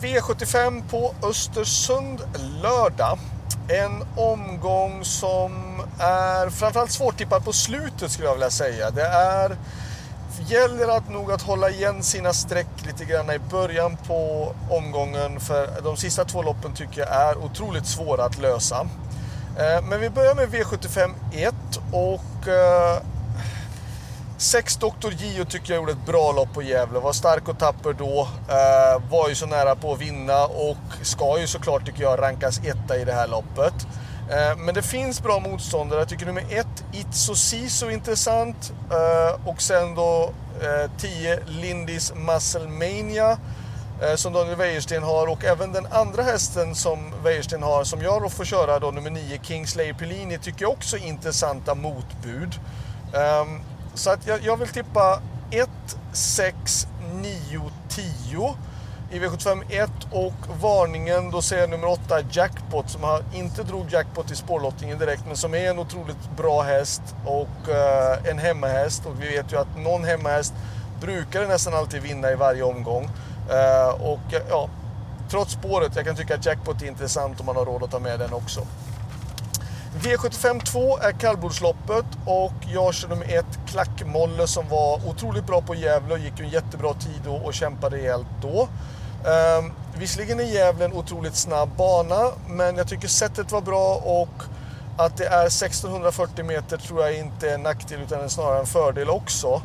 V75 på Östersund lördag. En omgång som är framförallt svårtippad på slutet skulle jag vilja säga. Det är gäller att nog att hålla igen sina streck lite grann i början på omgången för de sista två loppen tycker jag är otroligt svåra att lösa. Eh, men vi börjar med V75 1 och eh, Sex Dr. Gio tycker jag gjorde ett bra lopp på Gävle. Var stark och tapper då. Eh, var ju så nära på att vinna och ska ju såklart tycker jag rankas etta i det här loppet. Eh, men det finns bra motståndare. Jag tycker nummer ett, Itso Siso intressant. Eh, och sen då eh, 10, Lindis Musclemania som Daniel Wäjersten har och även den andra hästen som Wäjersten har som jag då får köra då nummer 9 Kingslayer Pellini tycker jag också är intressanta motbud. Um, så att jag, jag, vill tippa 1, 6, 9, 10 i V75 1 och varningen då ser jag nummer 8 Jackpot som har, inte drog jackpot i spårlottningen direkt men som är en otroligt bra häst och eh, en hemmahäst och vi vet ju att någon hemmahäst brukar nästan alltid vinna i varje omgång. Eh, och ja, trots spåret, jag kan tycka att jackpot är intressant om man har råd att ta med den också. V75 2 är kallblodsloppet och jag kör nummer ett Klackmolle som var otroligt bra på Gävle och gick ju en jättebra tid då och kämpade rejält då. Um, visserligen är Gävle en otroligt snabb bana, men jag tycker sättet var bra och att det är 1640 meter tror jag inte är en nackdel utan snarare en fördel också.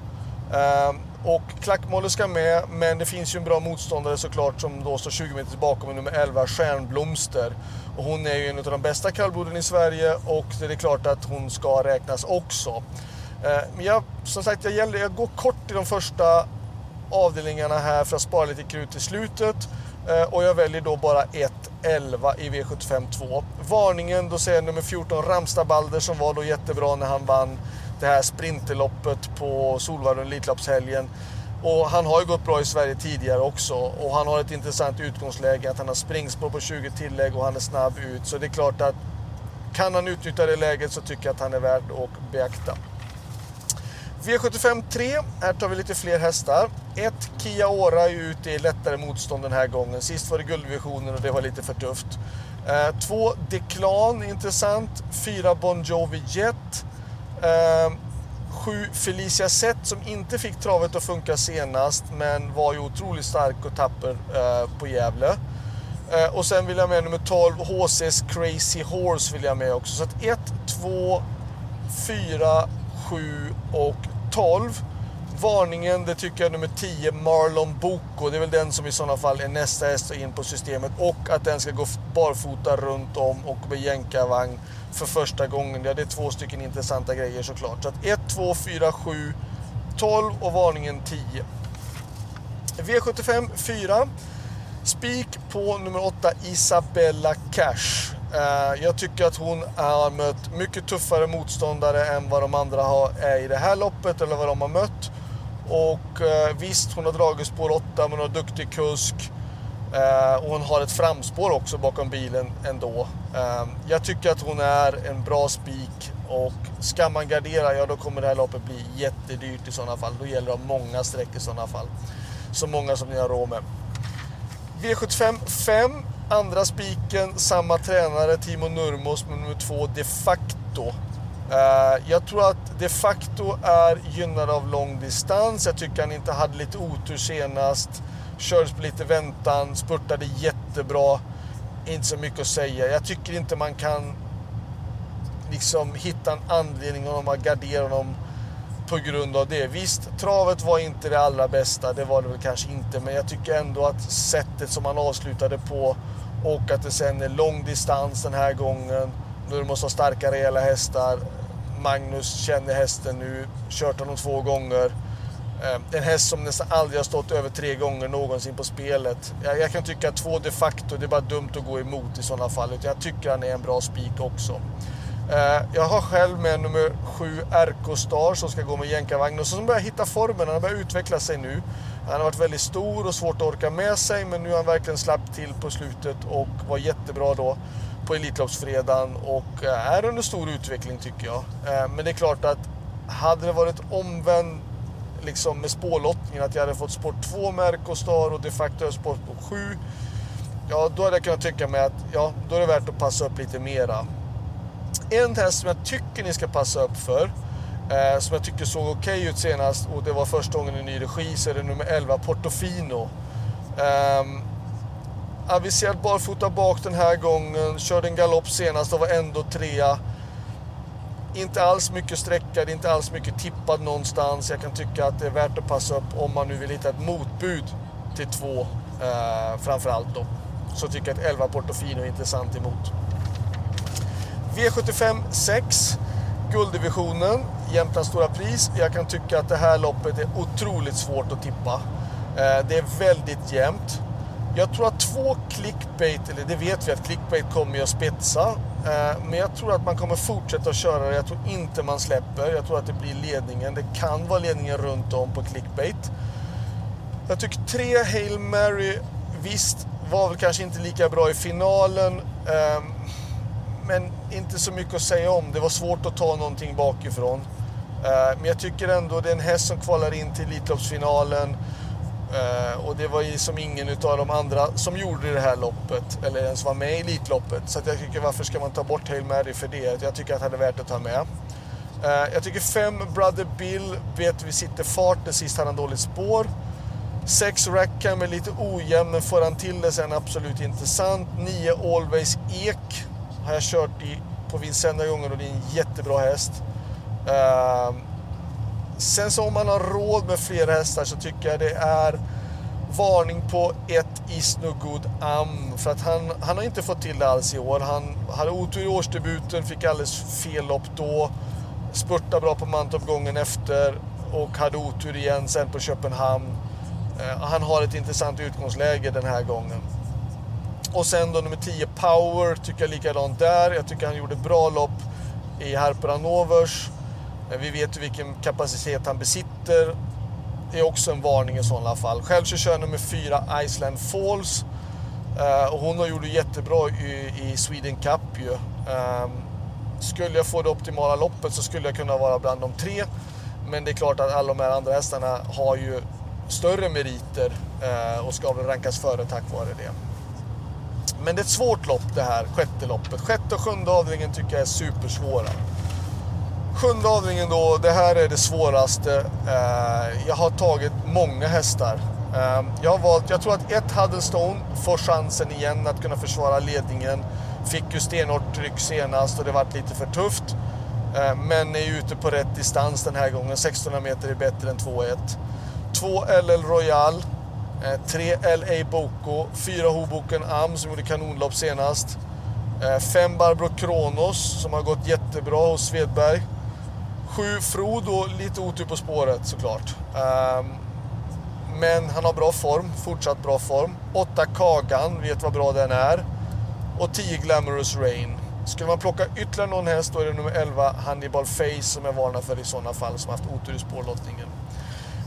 Um, och klackmålet ska med, men det finns ju en bra motståndare såklart som då står 20 meter bakom nummer 11, Stjärnblomster. Och hon är ju en av de bästa kallbloden i Sverige och det är klart att hon ska räknas också. Eh, men jag, som sagt, jag, gäller, jag går kort i de första avdelningarna här för att spara lite krut i slutet. Eh, och jag väljer då bara 1, 11 i V75 2. Varningen, då säger jag nummer 14 Ramstabalder som var då jättebra när han vann det här sprinterloppet på Solvalla Elitloppshelgen. Och han har ju gått bra i Sverige tidigare också och han har ett intressant utgångsläge att han har springspår på 20 tillägg och han är snabb ut. Så det är klart att kan han utnyttja det läget så tycker jag att han är värd att beakta. V75 3, här tar vi lite fler hästar. Ett Kia Ora är ute i lättare motstånd den här gången. Sist var det guldvisionen och det var lite för tufft. Eh, två Declan, intressant. Fyra Bon Jovi Jet. Eh, sju Felicia Zet som inte fick travet att funka senast men var ju otroligt stark och tapper eh, på Gävle. Eh, och sen vill jag med nummer 12 HC's Crazy Horse vill jag med också. Så att 1, 2, 4, 7 och 12. Varningen, det tycker jag nummer 10, Marlon Boko. Det är väl den som i sådana fall är nästa häst in på systemet. Och att den ska gå barfota runt om och med jänkarvagn för första gången. Ja, det är två stycken intressanta grejer såklart. Så att 1, 2, 4, 7, 12 och varningen 10. V75 4. Spik på nummer 8 Isabella Cash. Eh, jag tycker att hon har mött mycket tuffare motståndare än vad de andra har, är i det här loppet eller vad de har mött. Och eh, visst, hon har dragit spår 8 men hon har duktig kusk. Eh, och hon har ett framspår också bakom bilen ändå. Ehm, jag tycker att hon är en bra spik och ska man gardera, ja då kommer det här loppet bli jättedyrt i sådana fall. Då gäller det att ha många streck i sådana fall. Så många som ni har råd med. V75 5, andra spiken, samma tränare, Timo Nurmos med nummer 2 de facto. Eh, jag tror att de facto är gynnad av lång distans. Jag tycker han inte hade lite otur senast kördes på lite väntan, spurtade jättebra. Inte så mycket att säga. Jag tycker inte man kan liksom hitta en anledning om att gardera honom på grund av det. Visst, travet var inte det allra bästa, det var det väl kanske inte, men jag tycker ändå att sättet som han avslutade på och att det sen är lång distans den här gången. Nu du måste ha starka rejäla hästar. Magnus känner hästen nu, kört honom två gånger. Eh, en häst som nästan aldrig har stått över tre gånger någonsin på spelet. Jag, jag kan tycka att två de facto, det är bara dumt att gå emot i sådana fall. Jag tycker han är en bra spik också. Eh, jag har själv med nummer sju RK Star som ska gå med jänkarvagn och som börjar hitta formen. Han har börjat utveckla sig nu. Han har varit väldigt stor och svårt att orka med sig men nu har han verkligen slappt till på slutet och var jättebra då på Elitloppsfredagen och eh, är under stor utveckling tycker jag. Eh, men det är klart att hade det varit omvänd liksom med spårlottningen att jag hade fått sport 2 med och de facto sport 7 ja, då hade jag kunnat tycka mig att ja, då är det värt att passa upp lite mera. En häst som jag tycker ni ska passa upp för, eh, som jag tycker såg okej okay ut senast och det var första gången i ny regi, så är det nummer 11, Portofino. Eh, aviserad barfota bak den här gången, körde en galopp senast och var ändå trea. Inte alls mycket sträcka, det är inte alls mycket tippad någonstans. Jag kan tycka att det är värt att passa upp om man nu vill hitta ett motbud till två eh, framförallt då. Så tycker jag att 11 Portofino är intressant emot. V75 6, gulddivisionen, Jämtlands stora pris. Jag kan tycka att det här loppet är otroligt svårt att tippa. Eh, det är väldigt jämnt. Jag tror att två clickbait, eller det vet vi att clickbait kommer att spetsa. Eh, men jag tror att man kommer fortsätta att köra det. Jag tror inte man släpper. Jag tror att det blir ledningen. Det kan vara ledningen runt om på clickbait. Jag tycker tre Hail Mary, visst, var väl kanske inte lika bra i finalen. Ehm, men inte så mycket att säga om. Det var svårt att ta någonting bakifrån. Eh, men jag tycker ändå det är en häst som kvalar in till Elitloppsfinalen. Eh, och det var ju som ingen av de andra som gjorde det här loppet, eller ens var med i Elitloppet. Så jag tycker varför ska man ta bort Hail Mary för det? Jag tycker att det är värt att ta med. Eh, jag tycker 5 Brother Bill vet vi sitter fart. Det sist hade han dåligt spår. 6 Rackham är lite ojämn, men får han till det sen absolut intressant. 9 Always Ek har jag kört i på Vincennes gånger och det är en jättebra häst. Uh, sen så om man har råd med fler hästar så tycker jag det är varning på ett Is No Good Am. För att han, han har inte fått till det alls i år. Han hade otur i årsdebuten, fick alldeles fel lopp då. Spurtade bra på Mantorp gången efter och hade otur igen sen på Köpenhamn. Eh, han har ett intressant utgångsläge den här gången. Och sen då nummer 10 Power tycker jag likadant där. Jag tycker han gjorde bra lopp i Harper Hanovers. Eh, vi vet ju vilken kapacitet han besitter. Det är också en varning i sådana fall. Själv så kör jag nummer fyra, Iceland Falls. Eh, och hon har gjort det jättebra i, Sweden Cup ju. Ehm, skulle jag få det optimala loppet så skulle jag kunna vara bland de tre. Men det är klart att alla de här andra hästarna har ju större meriter eh, och ska väl rankas före tack vare det. Men det är ett svårt lopp det här, sjätte loppet. Sjätte och sjunde avdelningen tycker jag är supersvåra. Sjunde avdelningen då, det här är det svåraste. Eh, jag har tagit många hästar. Eh, jag har valt, jag tror att ett Huddlestone får chansen igen att kunna försvara ledningen. Fick ju stenhårt tryck senast och det vart lite för tufft. Eh, men är ute på rätt distans den här gången. 1600 meter är bättre än 2-1. 2 LL Royal, 3 LA Boko, 4 Hoboken Am som gjorde kanonlopp senast. 5 Barbro Kronos som har gått jättebra hos Svedberg. 7 Frodo, lite otur på spåret såklart. Um, men han har bra form, fortsatt bra form. 8 Kagan, vet vad bra den är. Och 10 Glamorous Rain. Skulle man plocka ytterligare någon häst då är det nummer 11 Hannibal Face som jag varnar för i sådana fall som haft otur i spårlottningen.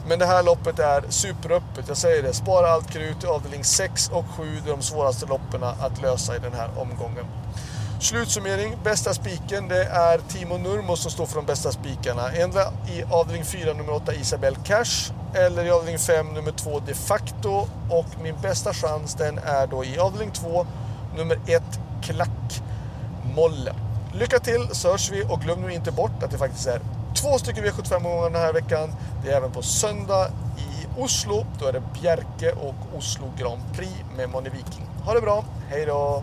Men det här loppet är superöppet, jag säger det. Spara allt krut i avdelning 6 och 7. Det är de svåraste loppen att lösa i den här omgången. Slutsummering, bästa spiken det är Timo Nurmo som står för de bästa spikarna. Ändra i avdelning 4 nummer 8 Isabel Cash eller i avdelning 5 nummer 2 De facto och min bästa chans den är då i avdelning 2 nummer 1 Klack Molle. Lycka till så hörs vi och glöm nu inte bort att det faktiskt är två stycken V75-omgångar den här veckan. Det är även på söndag i Oslo. Då är det Bjerke och Oslo Grand Prix med Moni Viking. Ha det bra, hej då!